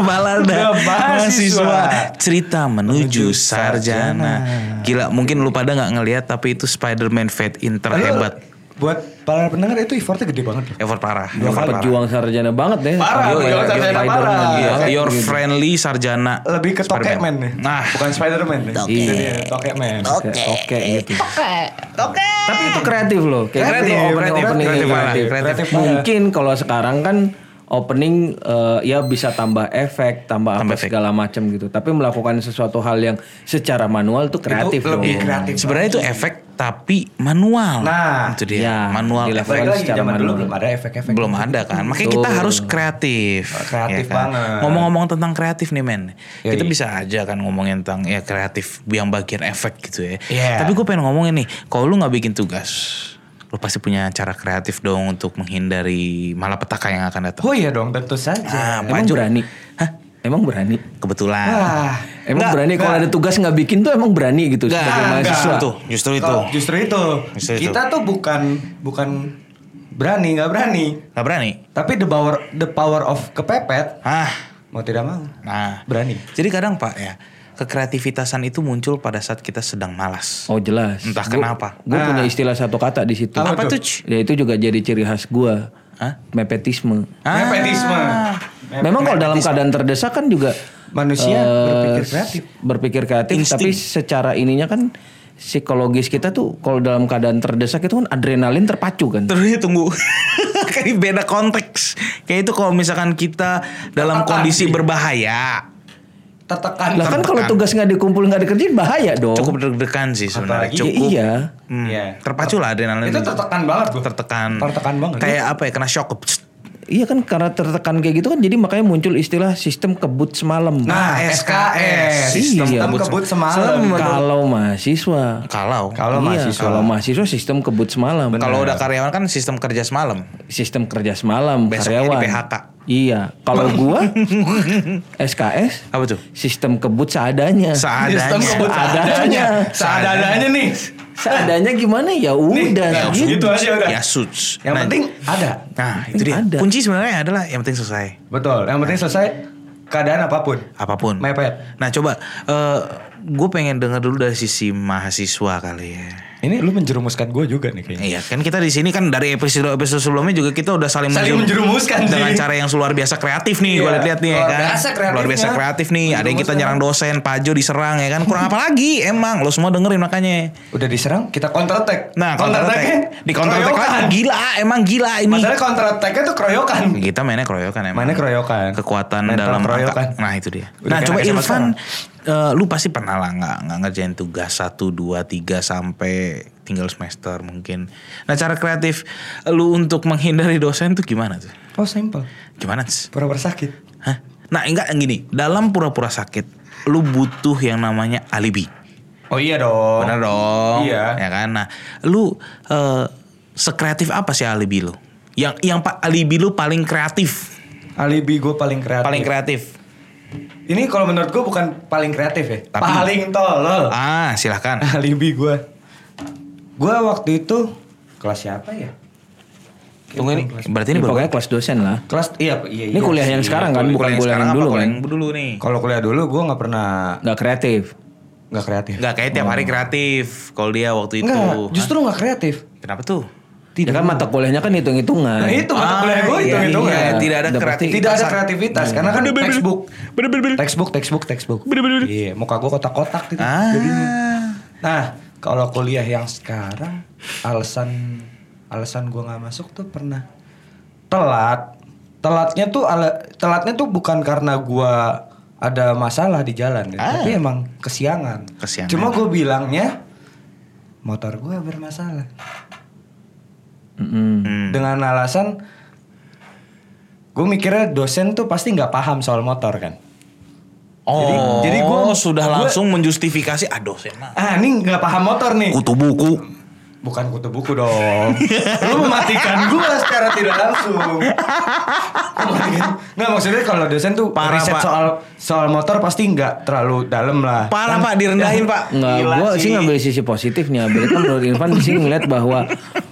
balada mahasiswa. cerita menuju Menuju sarjana. sarjana. Gila, mungkin lu pada nggak ngelihat tapi itu Spider-Man fade in terhebat. Buat para pendengar itu effortnya gede banget loh. Effort parah. Dua Effort parah. pejuang sarjana banget deh. Parah, Iya, pejuang iya, sarjana parah. Iya, your gitu. friendly sarjana. Lebih ke. Tokeman nih. Nah, bukan Spider-Man nih. Toke. Dia, Tokeman. Kayak Oke gitu. oke. Tapi itu kreatif loh. Kayak Kreatif, kreatif, opening kreatif, kreatif kreatif. banget, kreatif. Mungkin kalau sekarang kan opening eh, ya bisa tambah efek, tambah, Tambah apa efek. segala macam gitu. Tapi melakukan sesuatu hal yang secara manual tuh kreatif Itu lebih dong. kreatif. Sebenarnya itu efek tapi manual. Nah, itu dia. ya, manual di efek. lagi secara zaman dulu manual. belum ada efek-efek. belum ada kan makanya kita harus kreatif Kreatif ya kan? banget. ngomong-ngomong tentang kreatif nih men Yoi. kita bisa aja kan ngomongin tentang ya kreatif yang bagian efek gitu ya Iya. tapi gue pengen ngomongin nih kalau lu nggak bikin tugas lu pasti punya cara kreatif dong untuk menghindari malapetaka yang akan datang Oh iya dong, tentu Ah, saja. Emang Baju. berani? Hah? Emang berani? kebetulan Wah, Emang Nggak, berani kalau ada tugas nggak bikin tuh emang berani gitu Nggak, sebagai mahasiswa. Itu, justru itu. Oh, justru itu. Justru itu. Kita tuh bukan bukan berani, nggak berani. nggak berani Tapi the power the power of kepepet ah mau tidak mau nah berani. jadi kadang pak ya kekreativitasan itu muncul pada saat kita sedang malas Oh jelas. Entah Gua- kenapa. Gue Nah. punya istilah satu kata di situ. Apa apa tuh? Ya itu juga jadi ciri khas gua. Hah? Mepetisme. Ah. Mepetisme. Memang kalau dalam keadaan terdesak kan juga Manusia eh, berpikir kreatif. Berpikir kreatif, Insting. tapi secara ininya kan psikologis kita tuh kalau dalam keadaan terdesak itu kan adrenalin terpacu kan. Terus ya, tunggu. Kayak beda konteks. Kayak itu kalau misalkan kita dalam kondisi berbahaya. Tertekan. Lah kan kalau tugas nggak dikumpul nggak dikerjain bahaya dong. Cukup deg-degan sih sebenarnya. Apalagi- Cukup. iya. Hmm, Iya. Terpacu lah adrenalin. itu tertekan banget bro. Tertekan. Tertekan banget. Kayak apa ya? Kena shock. Iya kan karena tertekan kayak gitu kan jadi makanya muncul istilah sistem kebut semalam. Nah, SKS. Sistem Sistem kebut kebut semalam. kalau mahasiswa. Kalau Kalau Iya, mahasiswa. kalau mahasiswa sistem kebut semalam. kalau udah karyawan kan sistem kerja semalam. Sistem kerja semalam Besoknya karyawan. di PHK. Iya, kalau gua SKS Apa tuh? sistem kebut seadanya. Seadanya. Sistem kebut Seadanya. seadanya. Seadanya nih. Seadanya gimana ya udah ya, gitu. gitu aja udah. Ya suits. Yang Nah, penting ada. Nah itu dia. ada. Kunci sebenarnya adalah yang penting selesai. Betul. Yang penting selesai keadaan apa pun. Apa pun. Mepet. Nah coba. gue pengen dengar dulu dari sisi mahasiswa kali ya. Ini lu menjerumuskan gue juga nih kayaknya. Iya kan kita di sini kan dari episode episode sebelumnya juga kita udah saling, Saling menjerumuskan sih. dengan cara yang luar biasa kreatif nih gue Iya, lihat nih ya luar kan biasa luar biasa kreatif nih ada yang kita nyerang dosen Pajo diserang ya kan kurang apa lagi emang lo semua dengerin makanya Udah diserang, kita counter attack. nah counter attack di counter attack lagi gila emang gila ini Masalahnya counter attack-nya tuh keroyokan. kita mainnya keroyokan emang Mainnya keroyokan. kekuatan Mental dalam keroyokan. angka. Nah itu dia. Udah nah kayak coba SMA Eh, lu pasti pernah lah nggak nggak ngerjain tugas satu dua tiga sampai tinggal semester mungkin. Nah cara kreatif lu untuk menghindari dosen tuh gimana tuh? Oh simple. Gimana sih? Pura-pura sakit. Hah? Nah enggak gini, dalam pura-pura sakit, lu butuh yang namanya alibi. Oh iya dong. Bener dong. Iya. Ya kan? Nah, lu eh, sekreatif apa sih alibi lu? Yang yang pak alibi lu paling kreatif, Alibi gue paling kreatif. paling kreatif. Ini kalau menurut gue bukan paling kreatif ya. Tapi- paling tolol. Ah, silahkan. Alibi gue. Gue waktu itu kelas siapa ya? Tunggu ini, berarti ini Ini baru pokoknya kelas dosen lah. Kelas iya iya. Ini iya kuliah sih. yang sekarang kan, bukan kuliah yang dulu Kuliah kan. yang dulu nih. Kalau kuliah dulu gue nggak pernah Nggak kreatif. nggak kreatif. Enggak kayak tiap hari kreatif kalau dia waktu itu. Enggak, Hah? justru nggak kreatif. Kenapa tuh? Ya kan mata kuliahnya kan hitung-hitungan. Nah itu mata Ah, kuliah gue iya, hitung hitungan. iya, tidak ada kreativitas. Tidak ada kreativitas karena kan textbook. Bener-bener. Textbook, textbook, textbook. Iya, muka gue kotak-kotak gitu. Ah. Jadinya. Nah, kalau kuliah yang sekarang alasan alasan gue nggak masuk tuh pernah telat. Telatnya tuh ala- telatnya tuh bukan karena gue ada masalah di jalan, ya, Ah. tapi emang kesiangan. Kesiangan. Cuma gue bilangnya motor gue bermasalah Hmm. dengan alasan gue mikirnya dosen tuh pasti nggak paham soal motor kan. Oh, Jadi- jadi gua- sudah gua- langsung menjustifikasi aduh saya mah. Ah, ini nggak paham motor nih. Kutu buku. Bukan kutu buku dong. Lu mematikan gua secara tidak langsung. Nggak maksudnya kalau dosen tuh Parah, riset Pak. soal soal motor pasti nggak terlalu dalam lah. Parah Kan- Pak direndahin Pak. Enggak, Gila gue sih. sih ngambil sisi positifnya. Berarti kan menurut Irfan di sini ngeliat bahwa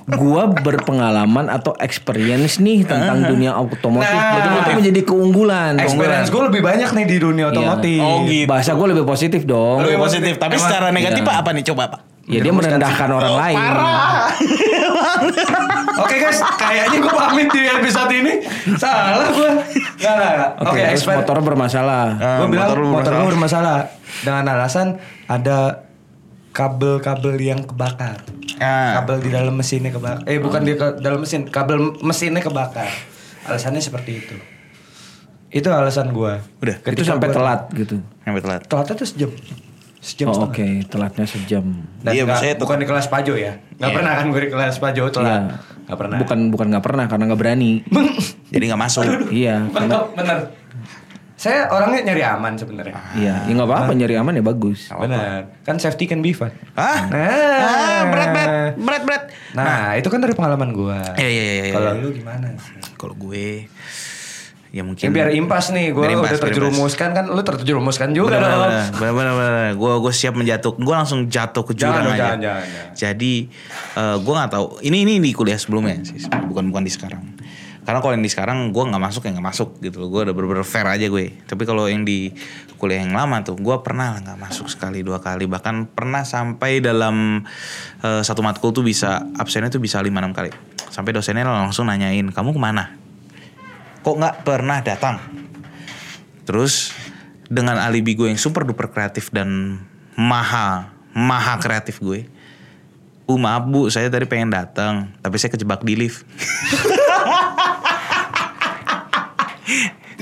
gua berpengalaman atau experience nih tentang dunia otomotif. Nah. Betul-betul menjadi keunggulan. Experience gue lebih banyak nih di dunia otomotif. Oh, gitu. Bahasa gue lebih positif dong. Lebih positif. Tapi Emang- secara negatif Iya. Apa nih coba Pak? Ya dia merendahkan orang Oh, lain. Oke guys, kayaknya gue pamit di episode ini. Salah gue. Enggak, enggak, enggak. Oke, terus exper- motor bermasalah. Ah, gue bilang motor lu motor bermasalah. bermasalah dengan alasan ada kabel-kabel yang kebakar. Ah. Kabel di dalam mesinnya kebakar. Eh bukan di ke- dalam mesin, kabel mesinnya kebakar. Alasannya seperti itu. Itu alasan gue. Udah, itu sampai telat gitu. Sampai telat. Telatnya tuh sejam. Sejam Oh. Oke, telatnya sejam. Dan Iya, nggak- maksudnya tuh- bukan di kelas Pajo ya. Gak Iya. pernah kan gue di kelas Pajo telat. Iya. Gak pernah. Bukan bukan nggak pernah karena nggak berani. Jadi nggak masuk. iya, karena Bener, bener. Saya orangnya nyari aman sebenarnya. iya, ya nggak apa-apa nyari aman ya bagus. Benar. Kan safety can be fun. Hah? Nah. Ah, berat, berat, berat, berat. Nah, itu kan dari pengalaman gua. Iya, iya, iya, iya. Kalau lu gimana? sih? Kalau gue ya Ya, mungkin biar impas nih, impas, udah terjerumuskan kan, lu terjerumuskan juga dong. Bener bener bener. Gue gue siap menjatuh. Gue langsung jatuh ke Jangan jurang dong, aja. jangan, jangan, jangan. Jadi eh, gue nggak tahu. Ini ini di kuliah sebelumnya sih. Bukan bukan di sekarang. Karena kalau yang di sekarang gue nggak masuk ya nggak masuk gitu. Gue udah bener-bener fair aja gue. Tapi kalau yang di kuliah yang lama tuh, gue pernah nggak masuk sekali dua kali. Bahkan pernah sampai dalam eh, satu matkul tuh bisa absennya tuh bisa lima enam kali. Sampai dosennya langsung nanyain kamu ke mana? Kok nggak pernah datang? Terus dengan alibi gue yang super duper kreatif dan maha maha kreatif gue. Uh maaf bu, saya tadi pengen datang, tapi saya kejebak di lift.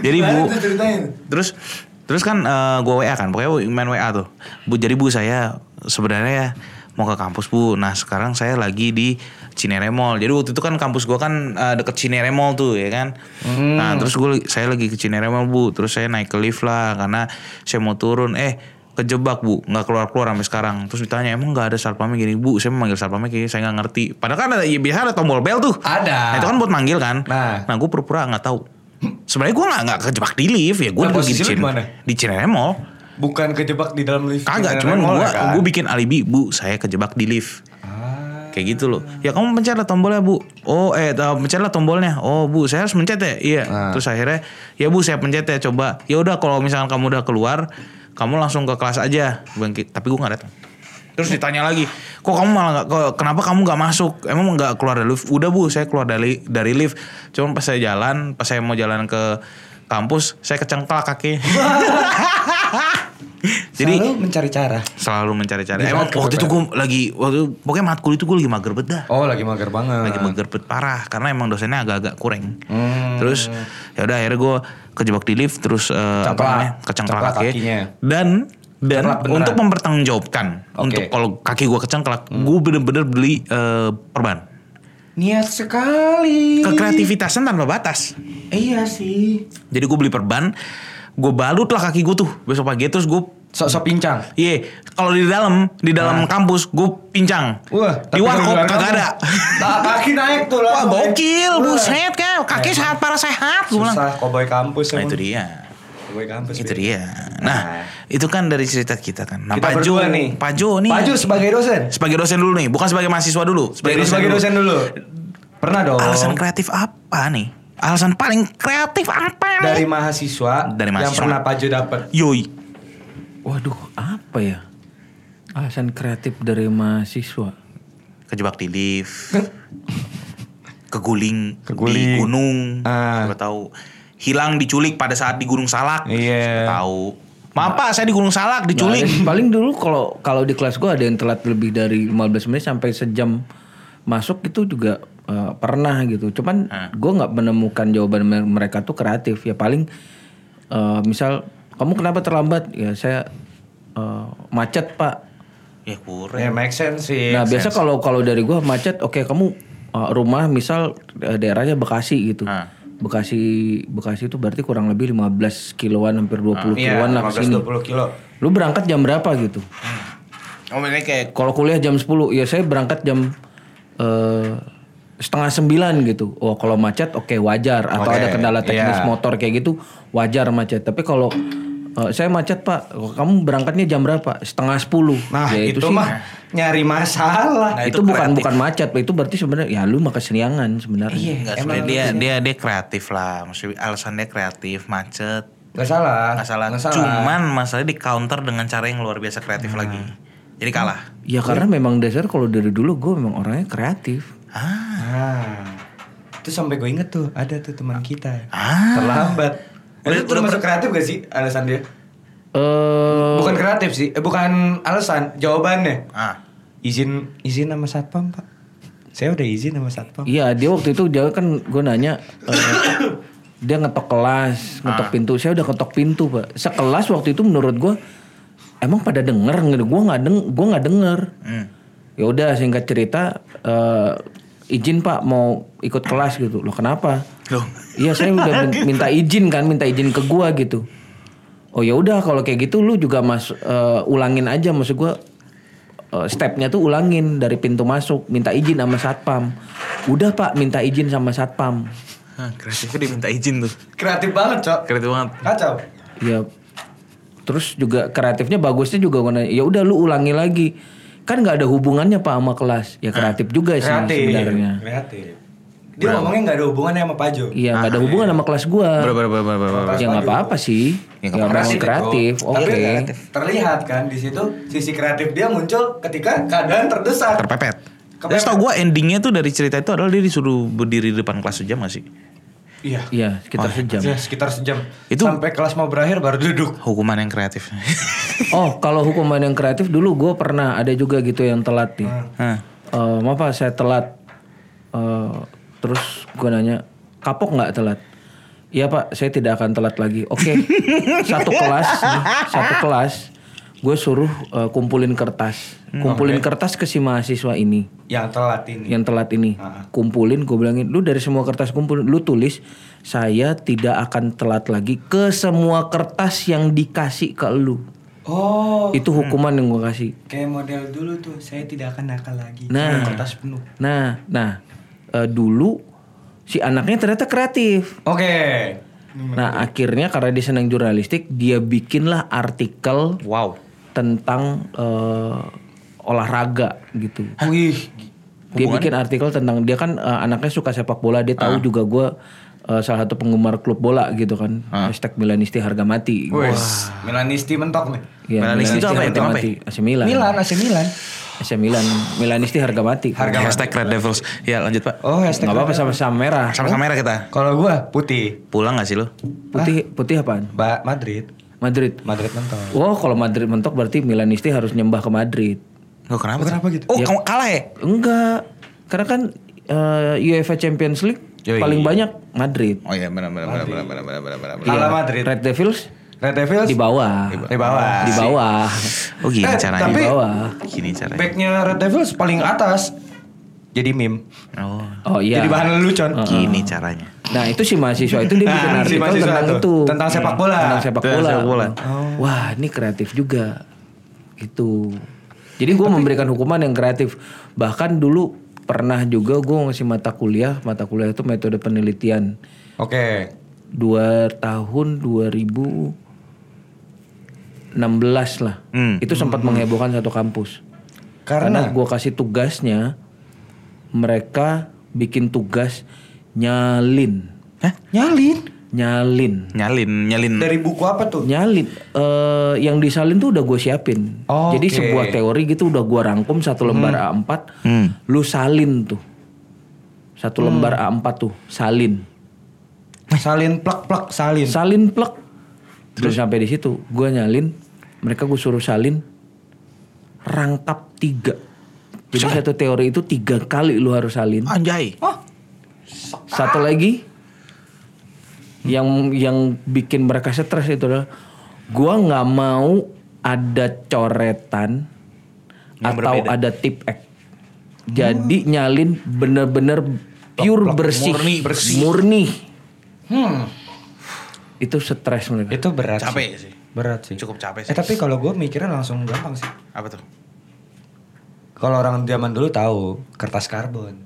jadi bu, terus terus kan eh, gue WA kan, pokoknya main WA tuh. Bu, jadi bu saya sebenarnya mau ke kampus bu. Nah sekarang saya lagi di Cinere Mall. Jadi waktu itu kan kampus gue kan eh, deket Cinere Mall tuh ya kan. Nah terus gue saya lagi ke Cinere Mall bu. Terus saya naik ke lift lah karena saya mau turun. Eh kejebak bu, nggak keluar keluar sampai sekarang. Terus ditanya emang nggak ada satpamnya gini bu. Saya memanggil satpamnya kayak saya nggak ngerti. Padahal kan ada ya, biasa ada tombol bel tuh. Ada. Nah, itu kan buat manggil kan. Nah. Nah gue pura-pura nggak tahu. Sebenarnya gue nggak nggak kejebak di lift ya. Gue Nah, lagi posisi di lu Cin- di Cinere Mall. Bukan kejebak di dalam lift. Kagak, cuman gue kan? gue bikin alibi bu. Saya kejebak di lift. Ah. Kayak gitu loh. Ya kamu pencetlah tombolnya bu. Oh eh eh, pencetlah tombolnya. Oh bu saya harus mencet ya. Iya. Ah. Terus akhirnya ya bu saya pencet ya coba. Ya udah kalau misalkan kamu udah keluar, kamu langsung ke kelas aja. Bangkit. Tapi gue nggak datang. Terus ditanya lagi, kok kamu malah kok- kenapa kamu nggak masuk? Emang nggak keluar dari lift? Udah bu, saya keluar dari dari lift. Cuman pas saya jalan, pas saya mau jalan ke kampus, saya kecengklak kaki. Jadi Selalu mencari cara. selalu mencari-cari. Di Emang saat waktu itu gue lagi, waktu pokoknya matkul itu gue lagi mager banget dah Oh, lagi mager banget. lagi magerbet parah karena emang dosennya agak-agak kurang. Hmm. Terus ya udah akhirnya gue kejebak di lift terus eh, apa namanya kecengklak Cengklak kaki. kakinya. dan dan beneran. untuk mempertanggungjawabkan. Hmm. untuk kalau kaki gue kecengklak, gue bener-bener beli eh, perban. Niat sekali. Kekreativitasan tanpa batas. Iya sih. Jadi gue beli perban, gue balut lah kaki gue tuh besok pagi terus gue Sok-sok pincang. Iya, kalau di dalam di dalam kampus gue pincang. Wah, di warkop kagak ada. Nah, kaki naik tuh Wah langsung. gokil, Wah. buset kan, kaki sehat para sehat. Bilang. Susah koboi kampus Nah itu dia. Koboi kampus. Itu dia. Nah, itu kan dari cerita kita kan. Nah, Kita berdua nih. Pak Jo nih. Pak Jo sebagai dosen. Sebagai dosen dulu nih, bukan sebagai mahasiswa dulu. Jadi sebagai dosen dulu. Pernah dong. Alasan kreatif apa nih? Alasan paling kreatif apa nih? dari mahasiswa, Dari yang mahasiswa. pernah Pak Jo dapat. Yoi. Waduh, apa ya? Alasan kreatif dari mahasiswa. Kejebak di lift. Keguling, di Keguling. gunung. Ah. Siapa tahu. Hilang diculik pada saat di Gunung Salak. Iya. Siapa Tahu. Maaf Pak, saya di Gunung Salak diculik. Ada. Paling dulu kalau kalau di kelas gua ada yang telat lebih dari 15 menit sampai sejam masuk itu juga eh, pernah gitu. Cuman gua nggak menemukan jawaban mer- mereka tuh kreatif. Ya paling eh, misal kamu kenapa terlambat? Ya saya eh, macet pak. Ya kurang. Ya make sense sih. Nah biasa kalau kalau dari gua macet, oke kamu uh, rumah misal uh, daerahnya Bekasi gitu. Ah. Bekasi Bekasi itu berarti kurang lebih 15 kiloan hampir 20 Iya, kiloan lah ke sini. 15-20 kilo. Lu berangkat jam berapa gitu? Oh, ini kayak Kalau kuliah jam 10, ya saya berangkat jam eh, setengah sembilan gitu. Oh kalau macet oke wajar atau Oke, ada kendala teknis iya. motor kayak gitu wajar macet. Tapi kalau "Eh, saya macet pak, kamu berangkatnya jam berapa? Setengah sepuluh. Nah Ya, itu, sih- mah nyari masalah. Nah, itu, itu bukan kreatif. bukan macet, Pak. itu berarti sebenarnya ya lu mah keseniangan sebenarnya. Iya. Enggak Emang dia dia dia kreatif lah. Maksudnya alasan dia kreatif, macet. Gak salah. Nggak salah. Nggak salah. Cuman masalahnya di counter dengan cara yang luar biasa kreatif lagi. Jadi kalah. Ya karena memang dasar kalau dari dulu gue memang orangnya kreatif. Ah. Nah, itu sampai gue inget tuh ada tuh teman kita Ah. terlambat. Udah- Itu termasuk kreatif gak sih alasan dia? Eh Bukan kreatif sih, eh, bukan alasan, jawabannya. Ah. Izin izin sama satpam pak. Saya udah izin sama satpam. Iya dia waktu itu dia kan gue nanya eh, dia ngetok kelas, ngetok pintu. Saya udah ketok pintu pak. Sekelas waktu itu menurut gue emang pada denger. Gue nggak deng, gue nggak denger. Hmm. Ya udah singkat cerita eh, izin pak mau ikut kelas gitu. Loh kenapa? Loh. Iya saya udah min- minta izin kan, minta izin ke gua gitu. Oh ya udah kalau kayak gitu lu juga mas eh, ulangin aja maksud gua eh, stepnya tuh ulangin dari pintu masuk minta izin sama satpam. Udah pak minta izin sama satpam. Ah, kreatifnya diminta izin tuh. Kreatif banget cok. Kreatif banget. Kacau. Ya terus juga kreatifnya bagusnya juga gua nanya, ya udah lu ulangi lagi. Kan nggak ada hubungannya pak sama kelas. Ya kreatif juga sih Kreatif. sebenarnya. Kreatif. Dia ngomongnya nggak ada hubungannya sama Pajo. Iya nggak ada hubungan sama kelas gua. Berapa berapa berapa berapa. Ya nggak apa-apa sih. Ya, nggak Kreatif, kreatif. Bro. Oke. Tapi terlihat kan di situ sisi kreatif dia muncul ketika keadaan terdesak. Terpepet. Kepepet. Terus tau gue endingnya tuh dari cerita itu adalah dia disuruh berdiri di depan kelas sejam gak sih? Iya. Iya sekitar sejam. Ya, sekitar sejam. Itu- sampai kelas mau berakhir baru duduk. Hukuman yang kreatif. Oh, kalau hukuman yang kreatif dulu gue pernah ada juga gitu yang telat nih. Hah. Eh, maaf Pak, saya telat. Eh, terus gue nanya, kapok nggak telat? Iya Pak, saya tidak akan telat lagi. Oke, satu kelas, nih, satu kelas, gue suruh eh, kumpulin kertas, kumpulin kertas ke si mahasiswa ini, Yang telat ini. yang telat ini, kumpulin. Gue bilangin, lu dari semua kertas kumpulin, lu tulis, saya tidak akan telat lagi ke semua kertas yang dikasih ke lu. Oh, Itu hukuman yang gue kasih. kayak model dulu tuh. Saya tidak akan nakal lagi. Nah. Kertas penuh. Nah, nah eh, dulu si anaknya ternyata kreatif. Oke. Nah, akhirnya karena dia senang jurnalistik, dia bikinlah artikel Wow. Tentang eh, olahraga gitu. Wih. Dia bikin artikel tentang dia kan eh, anaknya suka sepak bola, dia tahu juga gue salah satu penggemar klub bola gitu kan. Hashtag Milanisti harga mati. Wes. Milanisti mentok nih. Iya, Milanisti itu apa ya? harga mati. AC Milan. Milan, AC Milan. AC Milan. Milanisti harga mati. Harga Hashtag Red Devils. Ya lanjut pak. Oh, hashtag. Nggak apa-apa sama-sama merah. Sama-sama merah kita. Kalau gua putih. Pulang gak sih lo? Putih putih apaan? Ba Madrid. Madrid. Madrid mentok. Wow, kalau Madrid mentok berarti Milanisti harus nyembah ke Madrid. Oh, kenapa? Oh, kenapa gitu? Oh, ya, kamu kalah ya? Enggak. Karena kan uh, UEFA Champions League Yoi. Iya. paling banyak Madrid. Oh iya, benar benar benar benar benar benar benar. Kalah ya. Madrid. Red Devils Red Devils di bawah. Di bawah. Di bawah. Oh gini eh, caranya. Tapi di bawah. Gini caranya. Backnya Red Devils paling atas. Jadi meme. Oh. Oh iya. Jadi bahan lelucon. Uh -uh. Gini caranya. Nah, itu si mahasiswa itu dia bikin Nah, si artikel mahasiswa tentang tuh. itu. Tentang sepak bola. Tentang sepak Tentang bola. sepak bola. Wah, ini kreatif juga. Gitu. Jadi gue memberikan hukuman yang kreatif. Bahkan dulu pernah juga gue ngasih mata kuliah. Mata kuliah itu metode penelitian. Oke. dua tahun 2016 lah. Hmm. Itu sempat menghebohkan satu kampus. Karena, Karena gue kasih tugasnya, mereka bikin tugas nyalin, Hah? nyalin. nyalin, Nyalin, nyalin. Dari buku apa tuh? nyalin. Eh, yang disalin tuh udah gue siapin. Oh, Jadi oke. sebuah teori gitu udah gue rangkum satu lembar A4, Hmm. lu salin tuh. Satu lembar A4 tuh salin. Salin plak-plak salin. salin plek terus sampai di situ gue nyalin mereka gue suruh salin rangkap tiga jadi satu teori itu tiga kali lu harus salin Anjay. Oh, satu lagi yang yang bikin mereka stres itu adalah gue nggak mau ada coretan atau ada tip X jadi nyalin bener-bener pure bersih murni, bersih. murni Hmm. itu stres mereka Itu berat Capek sih. sih. Berat sih. Cukup capek Eh sih. tapi kalau gue mikirnya langsung gampang sih. Apa tuh? Kalau orang zaman dulu tahu kertas karbon.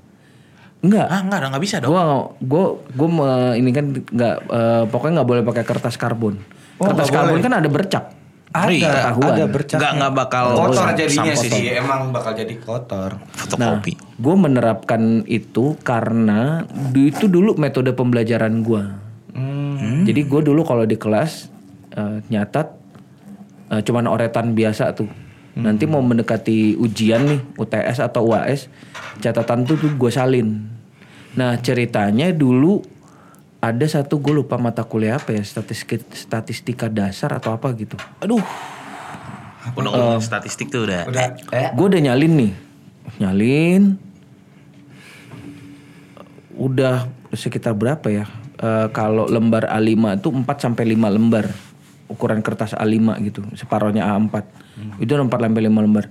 Enggak Ah enggak, enggak bisa dong. Gua gua gua me- ini kan nggak eh, pokoknya nggak boleh pakai kertas karbon. Oh, Kertas karbon boleh. kan ada bercak. Ada, ketahuan. ada bercak. Nggak- nggak bakal kotor sam- jadinya sampai sih. Emang bakal jadi kotor. Fotokopi. gue menerapkan itu karena itu dulu metode pembelajaran gue. Hmm. Jadi gue dulu kalau di kelas eh, nyatat eh, cuman oretan biasa tuh. Nanti mau mendekati ujian nih UTS atau UAS, catatan tuh tuh gue salin. Nah ceritanya dulu ada satu gue lupa mata kuliah apa ya statistik statistika dasar atau apa gitu. Aduh, Udah ngomongin statistik tuh udah. Udah eh gue udah nyalin nih, nyalin. Udah sekitar berapa ya? Eh, kalau lembar A5 itu 4 sampai 5 lembar. Ukuran kertas A5 gitu, separohnya A4. Itu 4 sampai 5 lembar.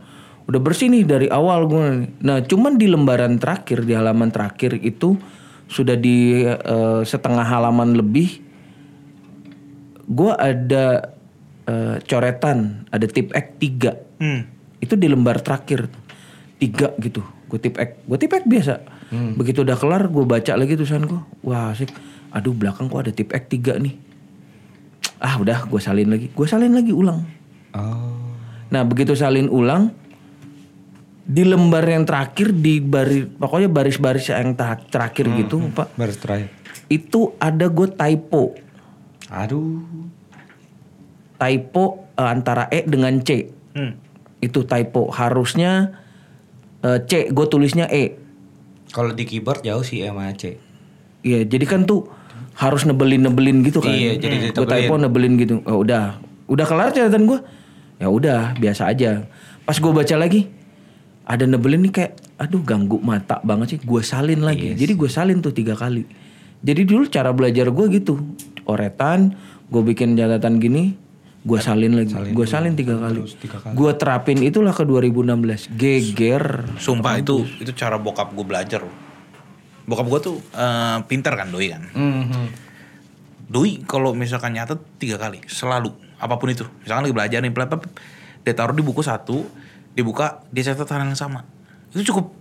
Udah bersih nih dari awal gue. Nah, cuman di lembaran terakhir, di halaman terakhir itu sudah di eh, setengah halaman lebih gue ada eh, coretan, ada tip X 3 Hmm. itu di lembar terakhir. Tiga gitu gue tip X. Gue tip X biasa. Begitu udah kelar gue baca lagi tulisan gue wah asik. Aduh belakang kok ada tip X tiga nih. Ah udah gue salin lagi. Gue salin lagi ulang. Oh. Nah begitu salin ulang di lembar yang terakhir di baris pokoknya baris-baris yang terakhir gitu pak. Baru terakhir. itu ada gue typo. Aduh. typo eh, antara E dengan C. Hmm. itu typo. Harusnya eh, C gue tulisnya E. Kalau di keyboard jauh sih E sama C. Iya jadi kan tuh harus nebelin nebelin gitu kan. Iya, jadi gue ditebelin. typo nebelin gitu. Oh, udah. Udah kelar catatan gue ya udah biasa aja. Pas gue baca lagi ada nebelin nih kayak aduh ganggu mata banget sih gue salin lagi. Jadi gue salin tuh tiga kali. Jadi dulu cara belajar gue gitu oretan gue bikin catatan gini gue salin lagi. Gue salin tiga kali, gue terapin itulah ke 2016 geger. Sumpah itu itu cara bokap gue belajar. Bokap gue tuh eh, pinter kan doi kan. Mhm. Doi kalau misalkan nyatet tiga kali selalu apa pun itu. Misalkan lagi belajar nih, plep, dia taruh di buku satu, dibuka dia catat hal yang sama. Itu cukup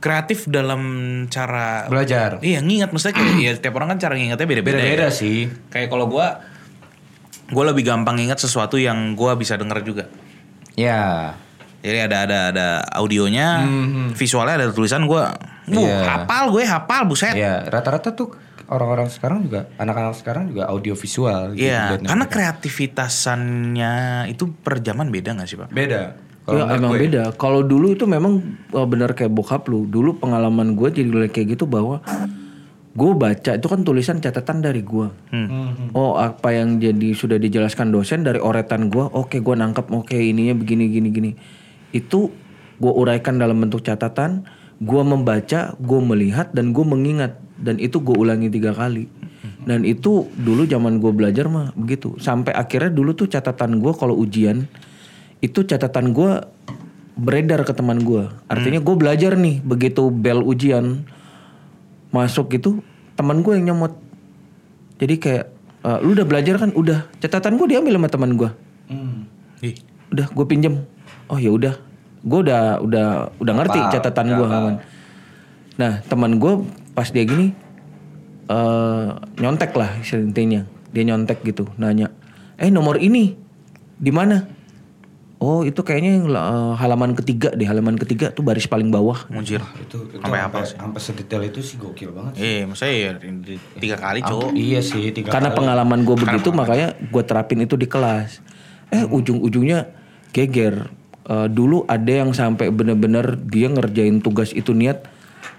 kreatif dalam cara Belajar. Iya ngingat maksudnya kayak ya tiap orang kan cara ngingetnya beda-beda. Beda-beda ya. sih. Kayak kalau gue gue lebih gampang ingat sesuatu yang gue bisa denger juga. Ya. Jadi ada ada ada audionya, visualnya ada tulisan gue, Mhm. Iya. hafal gue hafal buset. Ya, rata-rata tuh orang-orang sekarang juga anak-anak sekarang juga audio visual gitu Iya, liatnya karena mereka. kreativitasannya itu per zaman beda gak sih pak? beda. Ya emang gue. beda. Kalau dulu itu memang oh, benar kayak bokap lu. Dulu pengalaman gue jadi kayak gitu bahwa gue baca itu kan tulisan catatan dari gue. Mhm. Oh apa yang jadi sudah dijelaskan dosen dari oretan gue. Oke gue nangkep. Oke ininya begini gini gini. Itu gue uraikan dalam bentuk catatan. Gue membaca, gue melihat dan gue mengingat dan itu gue ulangi tiga kali. Dan itu dulu zaman gue belajar mah begitu. Sampai akhirnya dulu tuh catatan gue kalau ujian itu catatan gue beredar ke teman gue. Artinya gue belajar nih begitu bel ujian masuk gitu teman gue yang nyomot. Jadi kayak "Eh, lu udah belajar kan? Udah. Catatan gue diambil sama teman gue. Hmm. Udah gue pinjem. Oh ya udah. Gue udah udah udah ngerti Hafal, catatan gue kawan. Nah teman gue pas dia gini eh nyontek lah intinya. Dia nyontek gitu, nanya, eh nomor ini di mana? Oh itu kayaknya yang eh, halaman ketiga deh, halaman ketiga tuh baris paling bawah. mujir. Itu, itu Sampai apa sih? Sampai sedetail itu sih gokil banget. sih. Eh, maksudnya ya tiga kali cowok. Iya sih, tiga Karena kali. pengalaman gue begitu makanya gue terapin itu di kelas. Eh ujung-ujungnya geger. Eh, dulu ada yang sampai bener-bener dia ngerjain tugas itu niat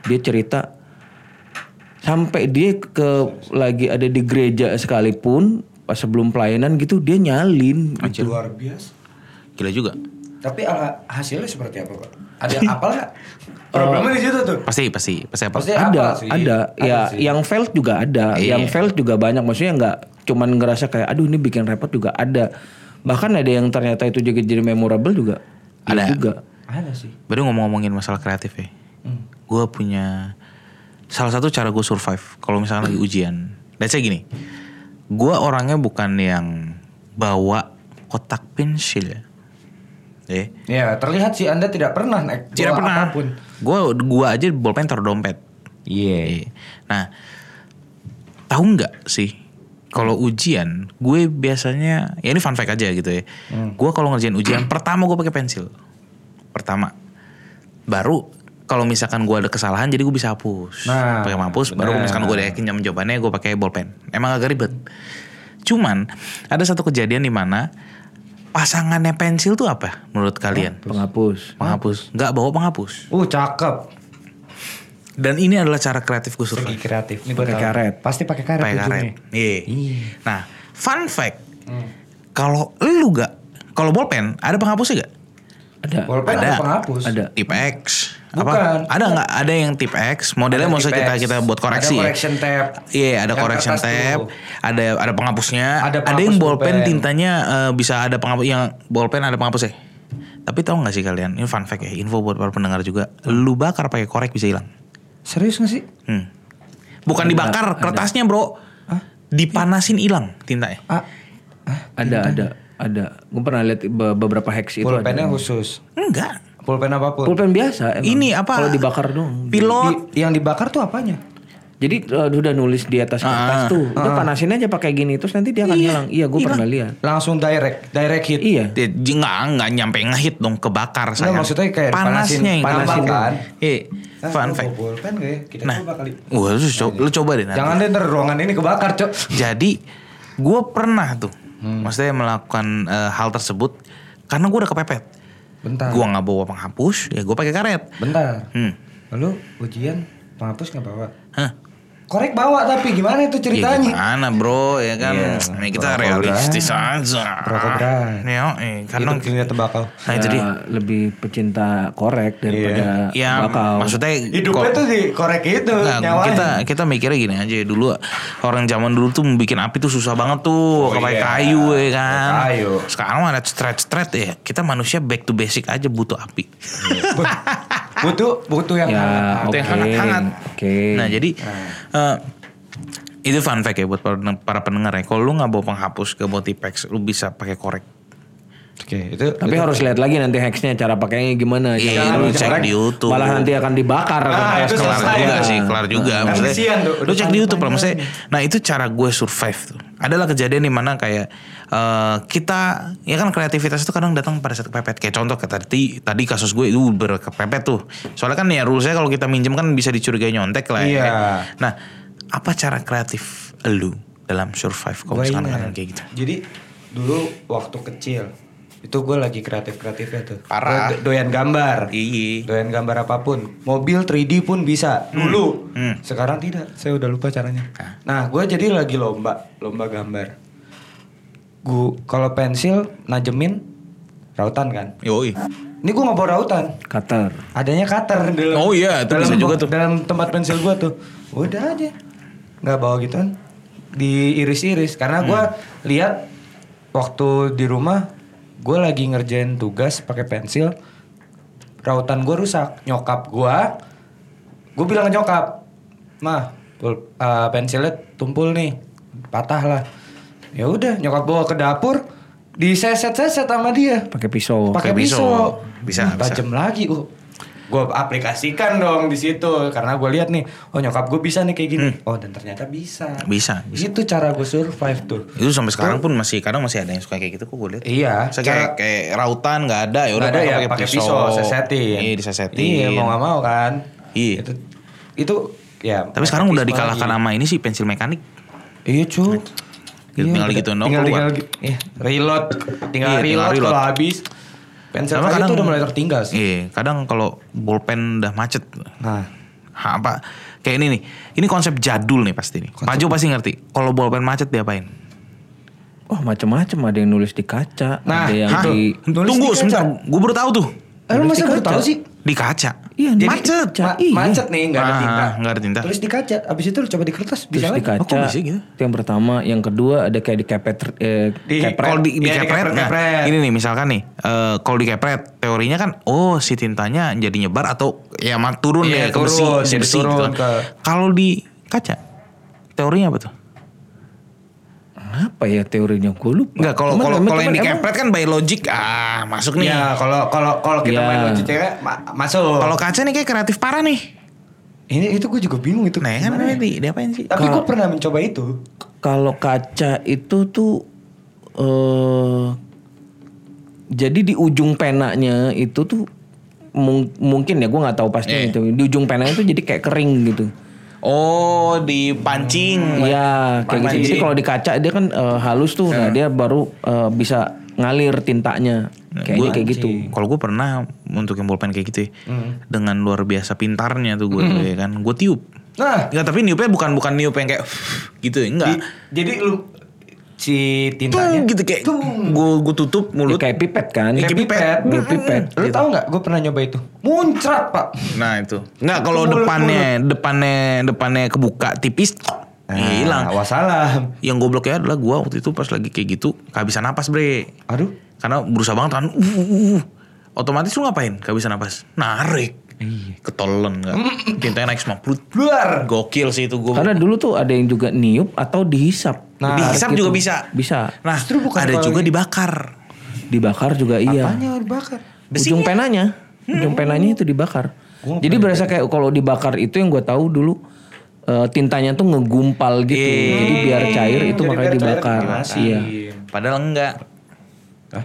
dia cerita sampai dia ke lagi ada di gereja sekalipun pas sebelum pelayanan gitu dia nyalin gitu. luar biasa. Gila juga. Tapi ala- hasilnya seperti apa, Pak? Ada yang apal nggak? Problemnya di situ tuh. Pasti pasti pasti apa? Pasti ada sih. ada ya sih. yang failed juga ada Iya. yang failed juga banyak maksudnya nggak cuman ngerasa kayak aduh ini bikin repot juga ada bahkan ada yang ternyata itu juga jadi memorable juga Iya Ada. juga Ada sih. Baru ngomong-ngomongin masalah kreatif ya. Hmm. Gue punya salah satu cara gue survive kalau misalkan lagi ujian. Let's say gini, gue orangnya bukan yang bawa kotak pensil ya. Eh, Ya, terlihat sih Anda tidak pernah naik tidak pernah. apa pun. Gue gua aja bolpen taruh dompet. Iya. Iya. Nah, tahu nggak sih kalau ujian gue biasanya ya ini fun fact aja gitu ya. Gue kalau ngerjain ujian pertama gue pakai pensil. Pertama. Baru kalau misalkan gue ada kesalahan jadi gue bisa hapus. Nah, pakai hapus baru benar. misalkan gue yakin jam jawabannya gue pakai bolpen. Emang agak ribet. Cuman ada satu kejadian di mana pasangannya pensil tuh apa menurut kalian? Penghapus. Penghapus. Nggak bawa penghapus. Uh cakep. Dan ini adalah cara kreatif gue survive. Kreatif. Ini Pakai karet. Pasti pakai karet pakai karet. Iya. Iya. Nah, fun fact. Kalau lu gak, kalau bolpen ada penghapusnya gak? Ada. Bolpen ada, Ada. penghapus. Ada. Tip X. Bukan. Apa? Ada nggak? Ada yang tip X. Modelnya Ada maksudnya tip kita kita buat koreksi. Ada correction tab. Iya, ada Yang correction tab. tuh. Ada ada penghapusnya. Ada Ada, yang penghapus bolpen tintanya eh, bisa ada penghapus yang bolpen ada penghapusnya. Tapi tahu nggak sih kalian? Ini fun fact ya, info buat para pendengar juga. Lu bakar pakai korek bisa hilang. Serius gak sih? Hmm. Bukan dibakar kertasnya, Bro. Dipanasin hilang tintanya. Ah, ah, Ada, ada, ada. Gue pernah lihat be- beberapa hacks itu. pulpennya ada. khusus. Enggak. Pulpen apa pun. Pulpen biasa. emang. Ini apa? Kalau dibakar dong. Pilot. Di- yang dibakar tuh apanya? Jadi uh, udah nulis di atas kertas Ah, tuh. Udah panasin aja pakai gini terus nanti dia akan hilang. Iya, gue pernah lihat. Langsung direct, direct hit. Iya. Dia nggak nggak nyampe ngehit dong kebakar saya. maksudnya kayak panasnya yang panasin- panasin. panasin. Iya, Ah, fun fact. ya? Kita Nah, coba kali. wah lu coba, lu coba deh nanti. Jangan deh ntar ruangan ini kebakar, Cok. Jadi gue pernah tuh, Hmm. maksudnya melakukan eh, hal tersebut karena gue udah kepepet. Bentar. Gue nggak bawa penghapus, ya gue pakai karet. Bentar. Hmm. Lalu ujian penghapus nggak bawa? Hah? Korek bawa tapi gimana itu Ya ceritanya? gimana bro ya kan Iya, Ini kita realistis aja Rokok berat. Ya eh, karena Hidup dunia tembakau. Nah itu Ya, dia lebih pecinta korek daripada Ya bakau. maksudnya Hidupnya tuh di korek itu nyawanya. kita kita mikirnya gini aja dulu orang zaman dulu tuh bikin api tuh susah banget tuh Oh, pakai iya. kayu ya kan. Kayu. Sekarang ada stretch stretch ya. Kita manusia back to basic aja butuh api. butuh butuh yang ya hangat. oke. Yang hangat-hangat. Oke. Nah jadi eh, itu fun fact ya buat para, pendengar ya. Kalau lu nggak bawa penghapus ke bawa tipex, lu bisa pakai korek. Oke, itu Tapi harus lihat lagi nanti hacksnya cara pakainya gimana. Iya, Jangan lu cek di YouTube. Malah nanti akan dibakar. Ah, kertas itu kelar selesai juga ya. sih, kelar juga. Kan Maksudnya, tuh, lu cek di YouTube lah. Maksudnya, nah itu cara gue survive tuh. Adalah kejadian di mana kayak eh, kita, ya kan kreativitas itu kadang datang pada saat kepepet. Kayak contoh kayak tadi, tadi kasus gue itu berkepepet tuh. Soalnya kan ya rulesnya kalau kita minjem kan bisa dicurigai nyontek lah. ya. Iya. Nah, apa cara kreatif lu dalam survive kalau misalkan kayak gitu? Jadi dulu waktu kecil itu gue lagi kreatif kreatifnya tuh. Parah. Gua do- doyan gambar. Iya. Doyan gambar apa pun. Mobil 3D pun bisa dulu. Hmm. Sekarang tidak. Saya udah lupa caranya. Nah, gue jadi lagi lomba, lomba gambar. Gue kalau pensil najemin rautan kan. Yoi. Ini gue nggak bawa rautan. Cutter. Adanya cutter dalam. Oh iya, itu dalam bisa juga tuh. Dalam tempat pensil gue tuh. Udah aja. Nggak bawa gituan. Diiris-iris karena gue Hmm. lihat waktu di rumah gue lagi ngerjain tugas pakai pensil rautan gue rusak nyokap gue gue bilang ke nyokap mah pul- uh, pensilnya tumpul nih patah lah. Ya udah nyokap bawa ke dapur diseset-seset sama dia. Pakai pisau. pakai pisau. pisau. Bisa, Hmm, tajam lagi uh gue aplikasikan dong di situ karena gue lihat nih oh nyokap gue bisa nih kayak gini oh dan ternyata bisa Hmm. Bisa, bisa. itu cara gue survive tuh Itu sampai sekarang pun masih kadang masih ada yang suka kayak gitu kok gue lihat. iya Saya kayak kayak rautan nggak ada ya udah ada ya pakai pakai pisau, sesetin Iya disesetin. iya mau nggak mau kan Iya. itu itu ya Tapi sekarang udah dikalahkan lagi. sama ini sih pensil mekanik. iya cu Tinggal udah- gitu dong, tinggal, keluar. tinggal, iya, reload tinggal Iya, tinggal reload, reload. kalau habis pensil Sama kayu itu udah mulai tertinggal sih Iya, kadang kalau bolpen udah macet. nah Ha, apa kayak ini nih. Ini konsep jadul nih pasti nih. Maju pasti ngerti. Kalau bolpen macet diapain? Wah macem-macem ada yang nulis di kaca. Nah, ada yang Hah? di. Nulis Tunggu di kaca. sebentar. Gue baru tahu tuh. Eh, lu masa di baru tahu sih Di kaca. Iya, di macet. Ma- Iya. macet nih nggak ada Ah, tinta nggak ada tinta. tulis di kaca abis itu lu coba di kertas Terus bisa di lagi kaca. Oh, kok bisa gitu? Itu yang pertama, yang kedua ada kayak di kepet eh, Di- kepret. Kalau di, di Iya, di kepret, nah, kepret-kepret. ini nih misalkan nih, eh, kalau di kepret teorinya kan, oh si tintanya jadi nyebar atau ya turun Iya, ya ke besi, turun, si jadi besi turun gitu. ke- Kalau di kaca, teorinya apa tuh? Apa ya teorinya? Gue lupa. Enggak, kalau kalau kalau yang di cuman emang- kepret kan by logic ah masuk nih. ya kalau kalau kalau kita Iya. main cewek ma- masuk Kalau kaca nih kayak kreatif parah nih. ini itu gue juga bingung itu Nah, kan ya? di diapain sih? tapi gue pernah mencoba itu kalau kaca itu tuh eh jadi di ujung penanya itu tuh mung- mungkin ya gue nggak tahu pasti Iya. gitu. Di ujung penanya itu jadi kayak kering gitu. Oh, dipancing. Iya, kayak gitu. Jadi kalau di kaca dia kan eh, halus tuh, nah dia baru eh, bisa ngalir tintanya. Kayaknya kayak gitu. Kalau gue pernah untuk yang pulpen kayak gitu ya, dengan luar biasa pintarnya tuh gue ya kan, gue tiup. Nah, Enggak, tapi niupnya bukan bukan niup yang kayak gitu ya, enggak. di- jadi lu si tintanya Tung, gitu kayak gue gue tutup Ya, mulut. kayak pipet kan. Kayak pipet. Kayak pipet. Lu tahu nggak? Gue pernah nyoba itu. Muncrat pak. Nah itu. Enggak kalau Mulut, depannya depannya depannya kebuka tipis Nah, ya hilang. Wassalam. Yang gobloknya adalah gue waktu itu pas lagi kayak gitu kehabisan napas bre. Aduh. Karena berusaha banget kan. Uh, uh, uh. Otomatis lu ngapain? Kehabisan napas. Narik. Iya. Ketolen enggak. Tintanya naik semua perut. Luar. Gokil sih itu gue. Karena dulu tuh ada yang juga niup atau dihisap. Nah, dihisap Gitu. juga bisa. Bisa. Nah, Justru bukan ada juga dibakar. Dibakar juga iya. Apanya dibakar? Ujung penanya, ujung penanya itu dibakar. Jadi berasa kayak kalau dibakar itu yang gue tahu dulu eh, tintanya tuh ngegumpal gitu. Jadi biar cair itu jadi makanya cair dibakar. dimasin. Iya. Padahal enggak.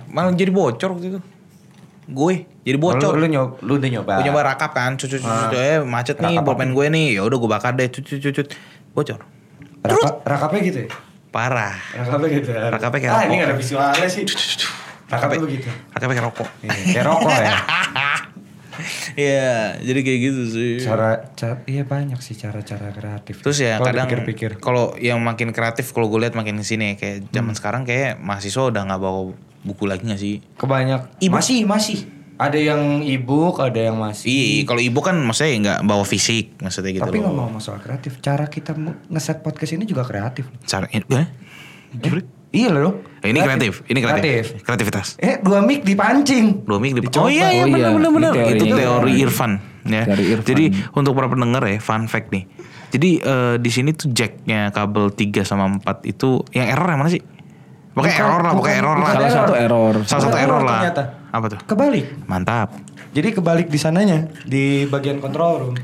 Malah jadi bocor waktu itu. Gue jadi bocor. Lu, lu, nyoba, lu udah nyoba. Gue nyoba rakap kan, cucut cucut eh macet nih pulpen gue nih. Ya udah gue bakar deh, cucut cucut bocor. Rakap, rakapnya gitu ya? Parah. Rakapnya gitu ya? Rakapnya kayak Ah rokok. ini gak ada visualnya sih. Rakapnya begitu. Rakapnya kayak rokok. Iya, Kayak rokok ya? Iya, jadi kayak gitu sih. Cara, cara, iya banyak sih cara-cara kreatif. Terus ya Kalau kadang kalau yang makin kreatif kalau gue lihat makin ke sini ya, kayak zaman sekarang kayak mahasiswa udah nggak bawa buku lagi gak sih? Kebanyak. Ibu. Masih, masih. Ada yang ebook, ada yang masih. Iya, kalau ibu kan maksudnya nggak bawa fisik maksudnya gitu Tapi loh. ngomong soal kreatif, cara kita ngeset podcast ini juga kreatif. Cara eh, eh? Iya loh. Eh, ini kreatif, ini kreatif. Kreatif. Kreativitas. Eh, dua mic dipancing. Dua mik di Dicoba. Oh iya, iya Oh iya, benar benar benar. Itu teori Irfan ya. Teori Irfan. Jadi untuk para pendengar ya, fun fact nih. Jadi eh, di sini tuh jacknya kabel 3 sama 4 itu yang error yang mana sih? Pokoknya Bukan, error lah, bukan, pokoknya error lah. Salah satu error. Salah satu error error lah. ternyata. Apa tuh? Kebalik. Mantap. Jadi kebalik di sananya di bagian control room.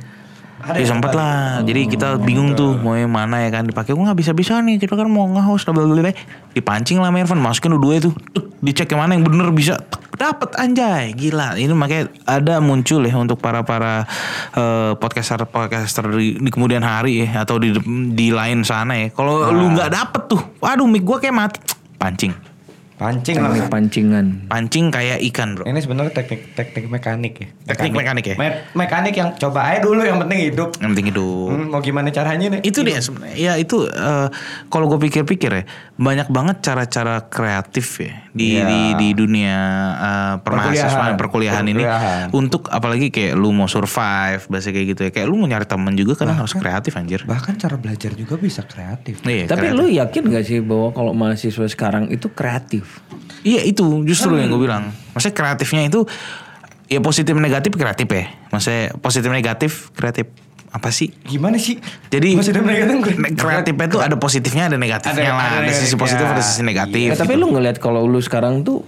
Ada Ya sempat lah. Jadi kita bingung tuh mau yang mana ya kan dipakai. Gue nggak bisa bisa nih. Kita kan mau nge-host bla bla. Dipancing lah Irfan. Masukin dua itu. Dicek yang mana yang bener bisa. Tuk, Dapet anjay. Gila. Ini makanya ada muncul ya untuk para para eh, podcaster podcaster di, di kemudian hari ya atau di di lain sana ya. Kalau lu nggak dapet tuh, waduh mic gue kayak mati. Pancing. Pancing Teknik lah. pancingan. Pancing kayak ikan bro. Ini sebenarnya teknik teknik mekanik ya. Teknik mekanik ya? Me- mekanik yang coba aja dulu yang penting hidup. Yang penting hidup. Hmm, mau gimana caranya nih? itu dia sebenarnya ya itu eh, kalau gue pikir-pikir ya banyak banget cara-cara kreatif ya di Iya. di, di dunia eh, permahasiswaan perkuliahan, ini Perkuliahan. untuk apalagi kayak lu mau survive bahasa kayak gitu ya kayak lu mau nyari temen juga kan harus kreatif anjir Bahkan cara belajar juga bisa kreatif. iya Tapi kreatif. lu yakin gak sih bahwa kalau mahasiswa sekarang itu kreatif? Iya itu justru yang gue bilang. Maksudnya kreatifnya itu ya positif negatif kreatif ya. Maksudnya positif negatif kreatif. Apa sih? Gimana sih? jadi Maksudnya mereka kan ne- kreatifnya itu ada positifnya ada negatifnya Ada- lah. ada ada, sisi positif ada sisi negatif Ya, tapi gitu. lu ngelihat kalau lu sekarang tuh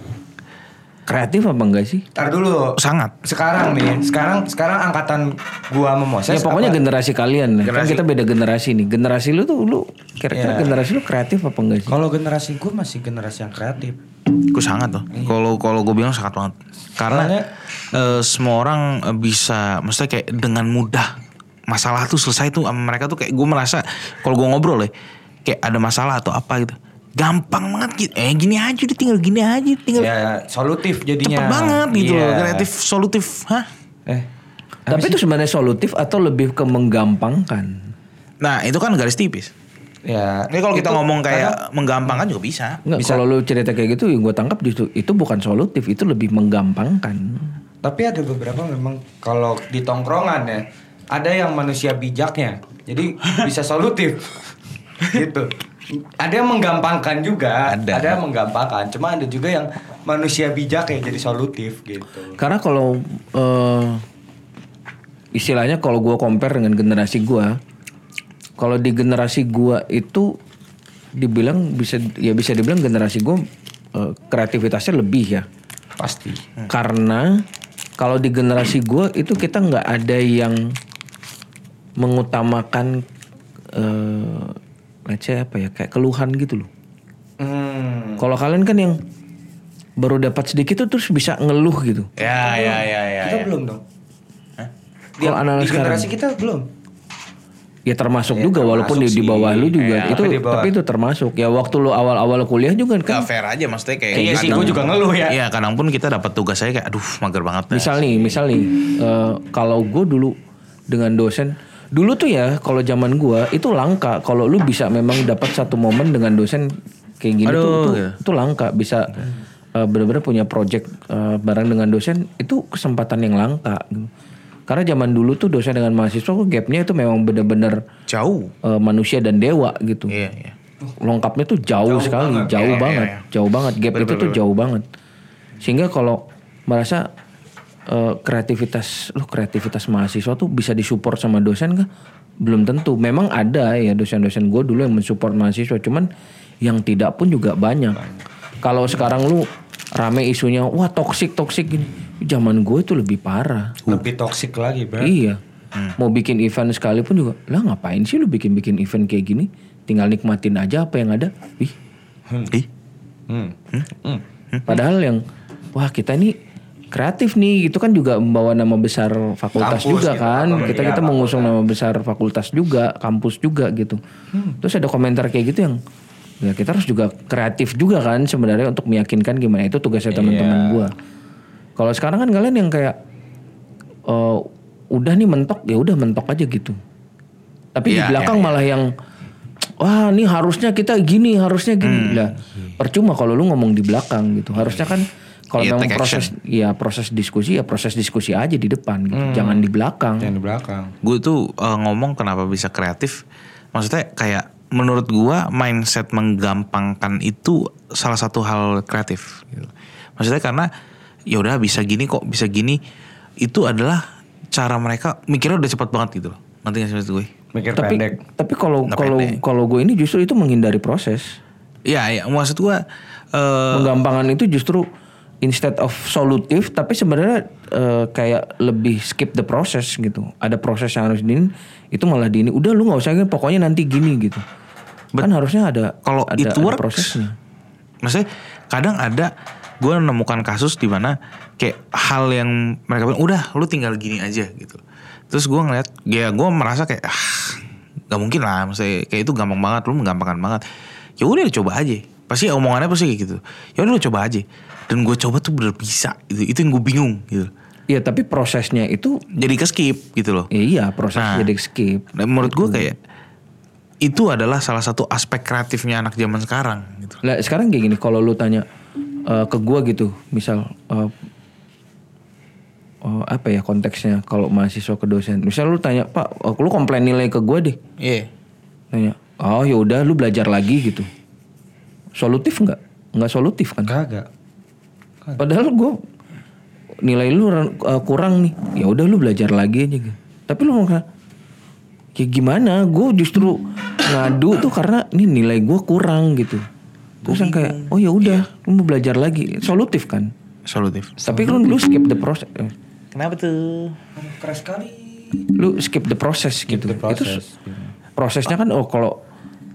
kreatif apa enggak sih? Tar dulu. sangat Sekarang nih, sekarang sekarang angkatan gua sama Moses. Ya pokoknya apa- generasi kalian. Kan Generasi- kita beda generasi nih. Generasi lu tuh lu kira-kira Ya. generasi lu kreatif apa enggak sih? Kalau generasi gua masih generasi yang kreatif. Gue sangat tuh. Kalau kalau gue bilang sangat banget. Karena Soalnya- eh, semua orang eh, bisa, maksudnya kayak dengan mudah masalah tuh selesai tuh mereka tuh kayak gue merasa kalau gue ngobrol ya kayak ada masalah atau apa gitu. Gampang banget gitu. Eh gini aja udah tinggal gini aja tinggal Ya solutif jadinya. cepet banget gitu Iya. loh. Kreatif solutif. Hah? Eh. Tapi itu sebenarnya solutif atau lebih ke menggampangkan? Nah itu kan garis tipis. Ya. Ini kalau kita ngomong kayak menggampangkan juga bisa. Enggak, kalau lu cerita kayak gitu yang gue tangkap justru itu bukan solutif, itu lebih menggampangkan. Tapi ada beberapa memang kalau di tongkrongan ya, ada yang manusia bijaknya. Jadi bisa solutif. gitu. Ada yang menggampangkan juga, Ada. ada yang menggampangkan. Cuma ada juga yang manusia bijak ya jadi solutif gitu. Karena kalau eh, istilahnya kalau gue compare dengan generasi gue, kalau di generasi gue itu dibilang bisa ya bisa dibilang generasi gue eh, kreativitasnya lebih ya. Pasti. Karena kalau di generasi gue itu kita nggak ada yang mengutamakan eh, say apa ya kayak keluhan gitu loh. Hmm. Kalau kalian kan yang baru dapat sedikit tuh terus bisa ngeluh gitu. Ya ya ya ya. kita ya. belum dong. Kalau anak-anak di sekarang generasi kita belum. ya termasuk Ya, juga walaupun di, termasuk di bawah sih. lu juga Ya, itu bawah. tapi itu termasuk. Ya waktu lu awal-awal kuliah juga kan Gak fair aja maksudnya kayak Iya sih, kadang- gue juga ngeluh ya. Iya kadang pun kita dapat tugas saya kayak aduh mager banget. Misal nih, misal nih, eh, kalau gue dulu dengan dosen, dulu tuh ya kalau zaman gue itu langka. Kalau lu bisa memang dapat satu momen dengan dosen kayak gini tuh, Aduh, tuh, gitu. tuh langka. Bisa eh, benar-benar punya project eh, bareng dengan dosen itu kesempatan yang langka. gitu. Karena zaman dulu tuh dosen dengan mahasiswa kok gapnya itu memang benar-benar Jauh. eh, manusia dan dewa gitu. Iya iya. Lengkapnya tuh jauh, sekali, banget. jauh Iya, iya, banget, iya. jauh banget. Gap itu tuh jauh banget. Sehingga kalau merasa eh, kreativitas, lu kreativitas mahasiswa tuh bisa disupport sama dosen kah? Belum tentu. Memang ada ya dosen-dosen gue dulu yang mensupport mahasiswa, cuman yang tidak pun juga banyak. Kalau sekarang lu rame isunya, wah toksik toksik gini. Zaman gue itu lebih parah. Lebih toksik lagi, bro. Iya. Mau bikin event sekalipun juga, lah ngapain sih lu bikin-bikin event kayak gini? Tinggal nikmatin aja apa yang ada. Ih, Ih. Hmm. Hmm. padahal yang wah kita ini kreatif nih, itu kan juga membawa nama besar fakultas Kampus juga gitu, kan. apa, Kita iya, kita mengusung nama besar fakultas juga, kampus juga gitu. Terus ada komentar kayak gitu yang ya kita harus juga kreatif juga kan sebenarnya untuk meyakinkan gimana itu tugasnya teman-teman gua. Kalau sekarang kan kalian yang kayak eh, udah nih mentok ya udah mentok aja gitu. Tapi di Iya, belakang iya, iya. malah yang wah ini harusnya kita gini, harusnya gini. Lah, percuma kalau lu ngomong di belakang gitu. Harusnya kan kalau Iya, memang proses ya proses diskusi ya proses diskusi aja di depan gitu. Jangan di belakang. Yang di belakang. Gue tuh eh, ngomong kenapa bisa kreatif. Maksudnya kayak menurut gua mindset menggampangkan itu salah satu hal kreatif. Gitu. Maksudnya karena ya udah bisa gini kok bisa gini itu adalah cara mereka mikirnya udah cepat banget gitu loh. Nanti nggak sih maksud gue? Mikir Tapi pendek. tapi kalau kalau kalau gue ini justru itu menghindari proses. Iya, iya. Maksud gua eh Menggampangkan itu justru instead of solutif tapi sebenarnya eh, kayak lebih skip the process gitu. Ada proses yang harus diin itu malah diini. Udah lu nggak usah gini, pokoknya nanti gini gitu. kan harusnya ada kalau ada, it ada works, prosesnya. maksudnya kadang ada gue menemukan kasus di mana kayak hal yang mereka bilang udah lu tinggal gini aja gitu. Terus gue ngeliat, ya gue merasa kayak ah gak mungkin lah, maksudnya kayak itu gampang banget, lu menggampangkan banget. Ya udah coba aja, pasti omongannya pasti kayak gitu. Ya udah lu coba aja. Dan gue coba tuh bener bisa, itu itu yang gue bingung gitu. Iya tapi prosesnya itu Jadi ke skip gitu loh. ya iya proses Nah. jadi skip. Dan menurut gue kayak itu adalah salah satu aspek kreatifnya anak zaman sekarang gitu. Lah sekarang kayak gini kalau lu tanya eh, ke gua gitu, misal eh, eh, apa ya konteksnya kalau mahasiswa ke dosen. Misal lu tanya, "Pak, lu komplain nilai ke gua deh." Iya. Tanya, "Oh, ya udah lu belajar lagi gitu." Solutif nggak? Nggak solutif kan? Kagak. Padahal gua nilai lu eh, kurang nih. Ya udah lu belajar lagi aja gitu. Tapi lu nggak kayak gimana? Gue justru ngadu tuh karena ini nilai gue kurang gitu. Terus yang kayak, oh ya udah, lu mau belajar lagi, solutif kan? Solutif. Tapi lu lu skip the process, eh, Kenapa tuh? Keras sekali. lu skip the process gitu. the Itu process. s- prosesnya kan, oh kalau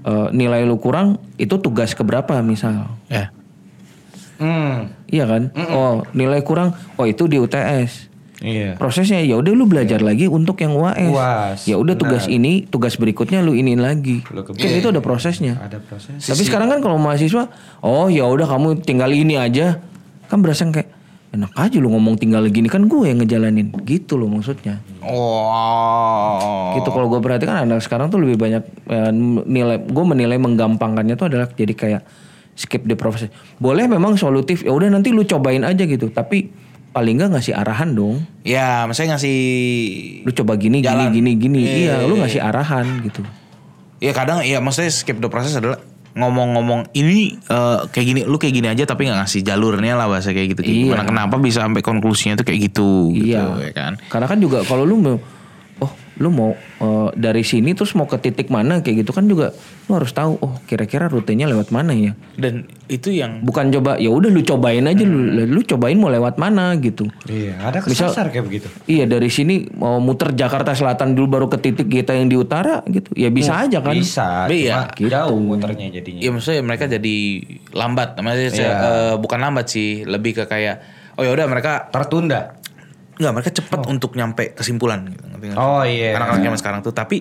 eh, nilai lu kurang, itu tugas keberapa misal? Ya. Hmm. Iya kan? Oh nilai kurang, oh itu di UTS. Iya. Prosesnya ya udah lu belajar lagi untuk yang UAS. UAS, Ya udah tugas ini, tugas berikutnya lu ini lagi. Lu Kan itu ada prosesnya. Ada proses. Tapi sekarang kan kalau mahasiswa, oh ya udah kamu tinggal ini aja. Kan berasa kayak enak aja lu ngomong tinggal gini kan gue yang ngejalanin. Gitu loh maksudnya. Oh. Gitu kalau gue perhatikan anak sekarang tuh lebih banyak eh, nilai gue menilai menggampangkannya tuh adalah jadi kayak skip the process. Boleh memang solutif, ya udah nanti lu cobain aja gitu. Tapi paling nggak ngasih arahan dong. Ya, maksudnya ngasih Lu coba gini Jalan. gini gini gini. Iya, Iya, lu iya, ngasih arahan gitu. Ya kadang ya maksudnya skip the process adalah ngomong-ngomong ini eh, kayak gini lu kayak gini aja tapi nggak ngasih jalurnya lah bahasa kayak gitu kayak Iya. gimana kenapa bisa sampai konklusinya tuh kayak gitu Iya. gitu ya kan Karena kan juga kalau lu lu mau eh, dari sini terus mau ke titik mana kayak gitu kan juga lu harus tahu oh kira-kira rutenya lewat mana ya Dan itu yang bukan coba ya udah lu cobain aja lu lu cobain mau lewat mana gitu Iya, ada Misal- kesasar kayak begitu. iya dari sini mau muter Jakarta Selatan dulu baru ke titik kita yang di utara gitu ya bisa aja kan Bisa, Tapi cuma ya, jauh muternya jadinya. ya maksudnya mereka jadi lambat. Maksudnya Iya. eh, bukan lambat sih, lebih ke kayak oh ya udah mereka Tertunda. Enggak, mereka cepat untuk nyampe kesimpulan gitu. Oh, iya. Anak-anak zaman sekarang tuh tapi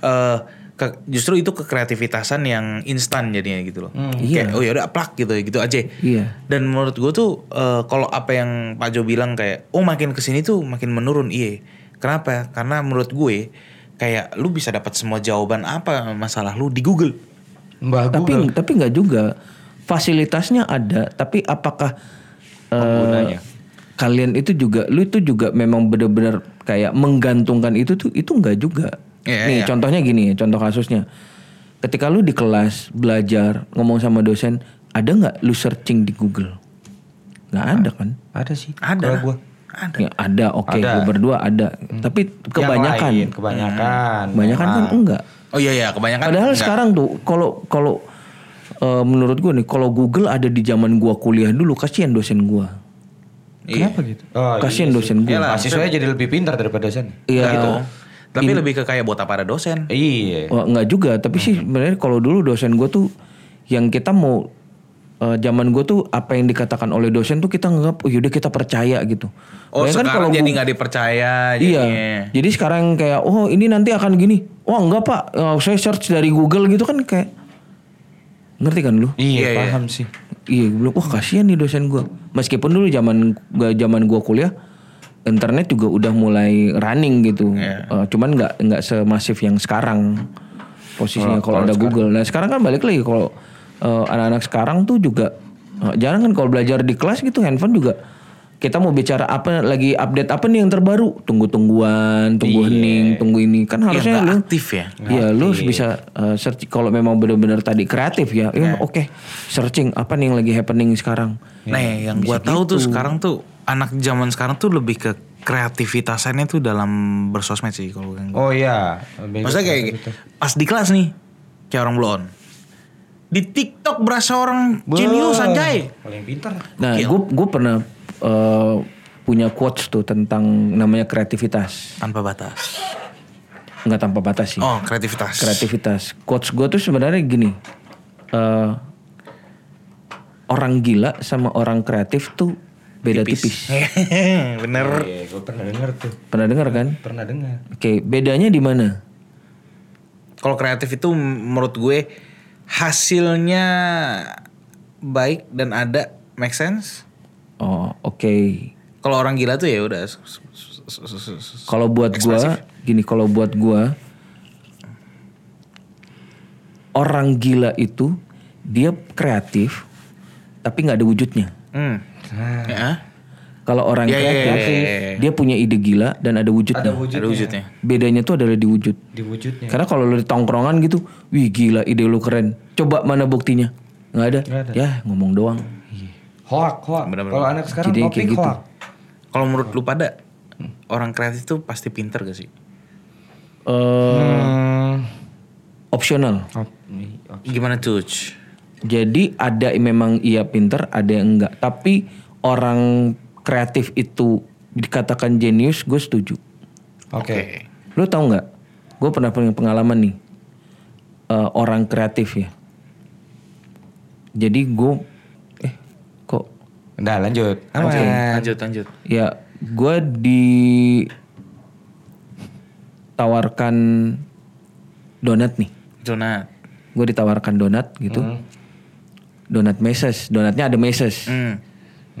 eh ke- justru itu kekreativitasan yang instan jadinya gitu loh. Kayak oh ya udah plak gitu gitu aja. Iya. Dan menurut gue tuh eh, kalau apa yang Pak Jo bilang kayak oh makin ke sini tuh makin menurun iya. Kenapa? Karena menurut gue kayak lu bisa dapat semua jawaban apa masalah lu di Google. Mbak tapi Google. tapi nggak juga fasilitasnya ada tapi apakah eh, Penggunanya. Kalian itu juga lu itu juga memang benar-benar kayak menggantungkan itu tuh itu nggak juga Iya, nih iya. contohnya gini ya contoh kasusnya ketika lu di kelas belajar ngomong sama dosen ada nggak lu searching di Google nggak ada kan Ada sih. Ada. Gua. Ada. ya ada oke lu berdua ada tapi kebanyakan Yang lain, kebanyakan. kebanyakan kan enggak Oh iya iya kebanyakan Padahal enggak. sekarang tuh kalau kalau eh, menurut gue nih kalau Google ada di zaman gua kuliah dulu kasihan dosen gua. Iya. Kenapa gitu? Oh, Kasihan iya dosen. Iyalah, Mahasiswanya jadi lebih pintar daripada dosen. Iya. gitu. Tapi lebih ke kayak buat apa ada dosen. Iya. Wah, enggak juga, tapi sih sebenarnya kalau dulu dosen gue tuh yang kita mau eh, zaman gue tuh apa yang dikatakan oleh dosen tuh kita nganggap oh yaudah kita percaya gitu. Oh Bayangkan sekarang jadi gua- nggak dipercaya Iya. jadinya. Jadi sekarang kayak oh ini nanti akan gini. Oh enggak pak, Eh, saya search dari Google gitu kan kayak ngerti kan lu? Iya, Iya, iya. paham sih. Iya, gue bilang wah kasihan nih dosen gue. Meskipun dulu zaman gua zaman gue kuliah, internet juga udah mulai running gitu. Eh, cuman nggak nggak semasif yang sekarang posisinya kalau ada Google. Nah sekarang kan balik lagi kalau eh, anak-anak sekarang tuh juga eh, jarang kan kalau belajar di kelas gitu handphone juga kita mau bicara apa lagi update apa nih yang terbaru tunggu-tungguan tunggu hening tunggu ini kan harusnya nggak lu aktif ya. Iya, lu harus bisa uh, search kalau memang benar-benar tadi kreatif ya. Ya, oke, searching apa nih yang lagi happening sekarang. Nah, yang gua tahu tuh sekarang tuh anak zaman sekarang tuh lebih ke kreativitasannya tuh dalam bersosmed sih kalau yang Oh iya. Maksudnya kayak gitu. pas di kelas nih kayak orang blow on. Di TikTok berasa orang genius anjay. Paling pintar. Nah, gue gue pernah uh, punya quotes tuh tentang namanya kreativitas. Tanpa batas. Nggak tanpa batas sih. Oh, kreativitas. Kreativitas. Quotes gue tuh sebenarnya gini. eh, orang gila sama orang kreatif tuh beda tipis. Bener. Iya, gue pernah denger tuh. Pernah dengar kan? Pernah dengar. Oke, bedanya di mana? Kalau kreatif itu menurut gue hasilnya baik dan ada make sense. Oh, oke. Kalau orang gila tuh ya udah Kalau buat gua gini, kalau buat gua orang gila itu dia kreatif tapi nggak ada wujudnya. Hmm. Ya. Kalau orang Ya, ya, ya, kreatif ya, ya, ya. dia punya ide gila dan ada wujudnya. Ada wujudnya. Ada wujudnya. Bedanya tuh adalah di wujud. Di wujudnya. Karena kalau lu di tongkrongan gitu, wih gila ide lu keren. Coba mana buktinya? Nggak ada. Nggak ada. Ya ngomong doang. Hoak, hoak. Kalau anak sekarang Jadi topik kayak gitu. hoak. Kalau menurut lu pada orang kreatif tuh pasti pinter gak sih? Eh, Hmm. opsional. Gimana tuh? Jadi ada yang memang iya pinter, ada yang enggak. Tapi orang kreatif itu dikatakan jenius, gue setuju. Oke. Lo tau nggak? Gue pernah punya pengalaman nih eh, orang kreatif ya. Jadi gue, Udah lanjut. Oke, Aman. lanjut lanjut. ya gue ditawarkan donat nih. Donat. Gue ditawarkan donat gitu. Donat meses, donatnya ada meses. Hmm.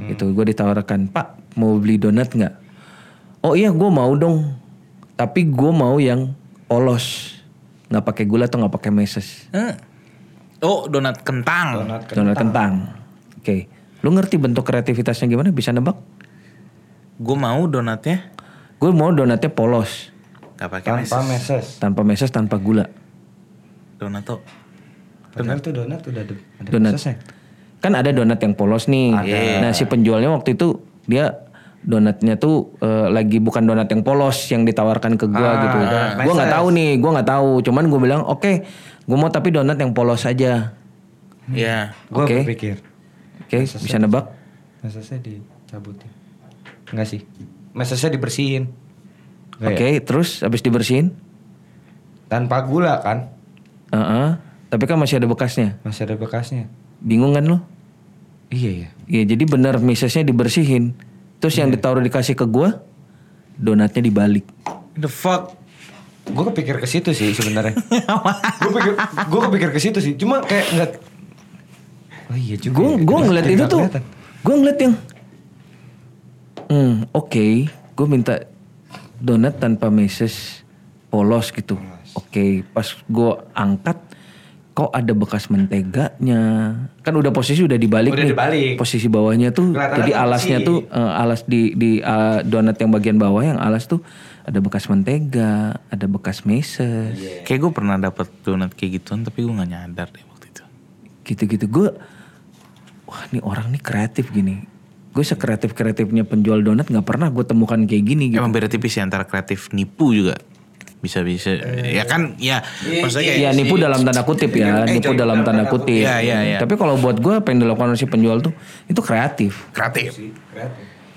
gitu gue ditawarkan pak mau beli donat nggak oh iya gue mau dong tapi gue mau yang polos nggak pakai gula atau nggak pakai meses Hmm. Oh, donat kentang. Donat donat kentang oke lu ngerti bentuk kreativitasnya gimana bisa nebak Gue mau donatnya gue mau donatnya polos gak pakai tanpa meses. meses. tanpa meses tanpa gula Donat tuh. Padahal tuh donat udah ada, ada donat mesesnya. kan ada donat yang polos nih nah si penjualnya waktu itu dia donatnya tuh eh, lagi bukan donat yang polos yang ditawarkan ke gua Ah, gitu. donat Gua nggak tahu nih, gua nggak tahu. Cuman gue bilang oke, gua mau tapi donat yang polos aja. Iya. Gue Oke. berpikir Oke, bisa nebak? mesesnya dicabutin. Enggak sih. Mesesnya dibersihin. Nggak Oke, ya? terus habis dibersihin? Tanpa gula kan? Heeh. Tapi kan masih ada bekasnya. Masih ada bekasnya. Bingung kan lo? Iya ya. Iya, jadi benar misesnya dibersihin. Terus yang ditaruh dikasih ke gua, donatnya dibalik. The fuck. Gue kepikir ke situ sih sebenarnya. gue pikir, gue kepikir ke situ sih. Cuma kayak nggak. Oh iya juga. Gue ya. gue ngeliat Nggak itu tuh, gue ngeliat yang, hmm oke, gue minta donat tanpa meses polos gitu. Oke, pas gue angkat, kok ada bekas menteganya. Kan udah posisi udah dibalik Udah nih. dibalik. Posisi bawahnya tuh, Kelihatannya jadi alasnya bersih. tuh eh, alas di di eh, donat yang bagian bawah yang alas tuh ada bekas mentega, ada bekas meses. Kayak gue pernah dapet donat kayak gituan tapi gue gak nyadar deh waktu itu. gitu-gitu gue wah ini orang nih kreatif gini gue sekreatif kreatifnya penjual donat nggak pernah gue temukan kayak gini gitu Emang beda tipis ya antara kreatif nipu juga. Bisa-bisa. ya kan ya maksudnya kayak Iya nipu dalam tanda kutip ya, Eh, nipu dalam tanda kutip. Iya, iya, iya. Tapi kalau buat gue apa yang dilakukan oleh si penjual tuh itu kreatif. kreatif.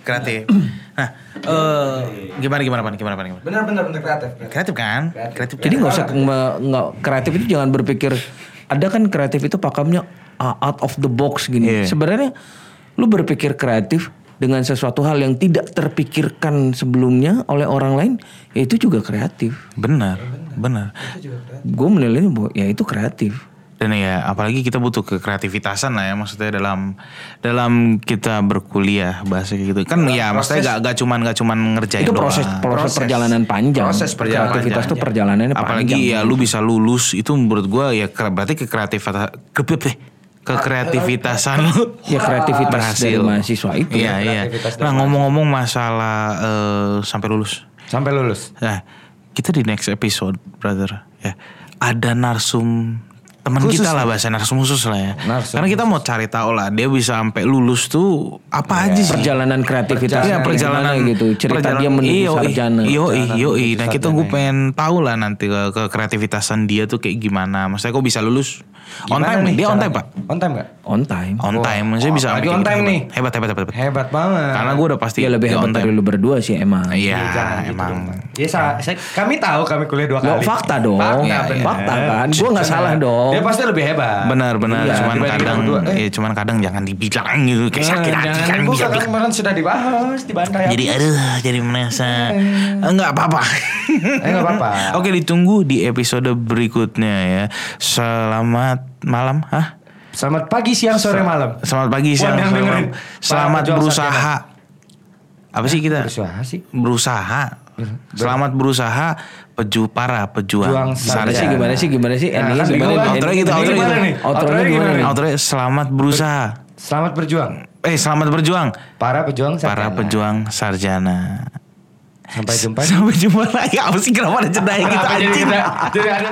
Kreatif. Nah, eh gimana gimana pan? Gimana pan? Gimana? Bener bener bener kreatif. Kreatif kan? Kreatif. Jadi nggak usah nggak kreatif itu jangan berpikir ada kan kreatif itu pakamnya uh, out of the box gini. Iya. Sebenarnya lu berpikir kreatif dengan sesuatu hal yang tidak terpikirkan sebelumnya oleh orang lain, ya itu juga kreatif. Benar, benar. Gue menilainya bahwa ya itu kreatif. Dan ya apalagi kita butuh kekreativitasan lah ya maksudnya dalam dalam kita berkuliah bahasa gitu. Kan ya maksudnya gak, gak cuman gak cuman ngerjain itu proses, doang. proses perjalanan panjang. Proses perjalanan Kreativitas panjang. tuh perjalanannya Apalagi panjang. ya lu bisa lulus itu menurut gua ya berarti kekreativitasan ke, kekreativitasan lu Ya kreativitas berhasil. dari mahasiswa itu. Iya iya. Kreativitas Nah ngomong-ngomong masalah eh, sampai lulus. Sampai lulus. Nah kita di next episode brother ya ada narsum teman kita lah bahasa narsum khusus lah ya. Narsum Karena kita mau cari tahu lah dia bisa sampai lulus tuh apa aja sih? Perjalanan kreativitasnya Iya perjalanan gimana gitu. Cerita dia menuju sarjana. Iyo iyo Nah kita gue pengen tahu lah nanti ke, ke kreativitasan dia tuh kayak gimana. Maksudnya kok bisa lulus? On Gimana time nih dia on time pak. On time gak? On time. On time maksudnya bisa apalagi sampai on time gitu. nih. Hebat hebat hebat hebat. Hebat banget. Karena gue udah pasti Dia lebih hebat on dari lu berdua sih emang. Iya gitu emang. dong, Pak. Ya sa- saya- kami tahu kami kuliah dua Loh, kali. fakta dong. Fakta, Iya, iya. Fakta kan. Gue nggak salah dong. Dia pasti lebih hebat. Benar benar Iya, cuman kadang. Eh, ya cuman kadang jangan dibilang gitu kayak sakit Eh, hati jangan kan dibuka bisa kan kemarin sudah dibahas di bantai. jadi aduh jadi merasa enggak apa-apa. Eh nggak apa-apa. Oke ditunggu di episode berikutnya ya. Selamat malam, hah? Selamat pagi, siang, sore, malam. Selamat pagi, siang, sore, malam. Selamat berusaha. Apa sih kita? Berusaha sih. Berusaha. Selamat berusaha peju para Juang pejuang sarjana. sih gimana sih gimana sih? Ya, kan gimana? nih? Gitu, Ini gimana gitu. nih? Outronya Outronya gimana nih? Outronya selamat berusaha. Selamat berjuang. Eh selamat berjuang Para pejuang para pejuang sarjana. Sampai jumpa. Sampai jumpa lagi. Apa sih kenapa ada jeda gitu anjing? kita- jadi ada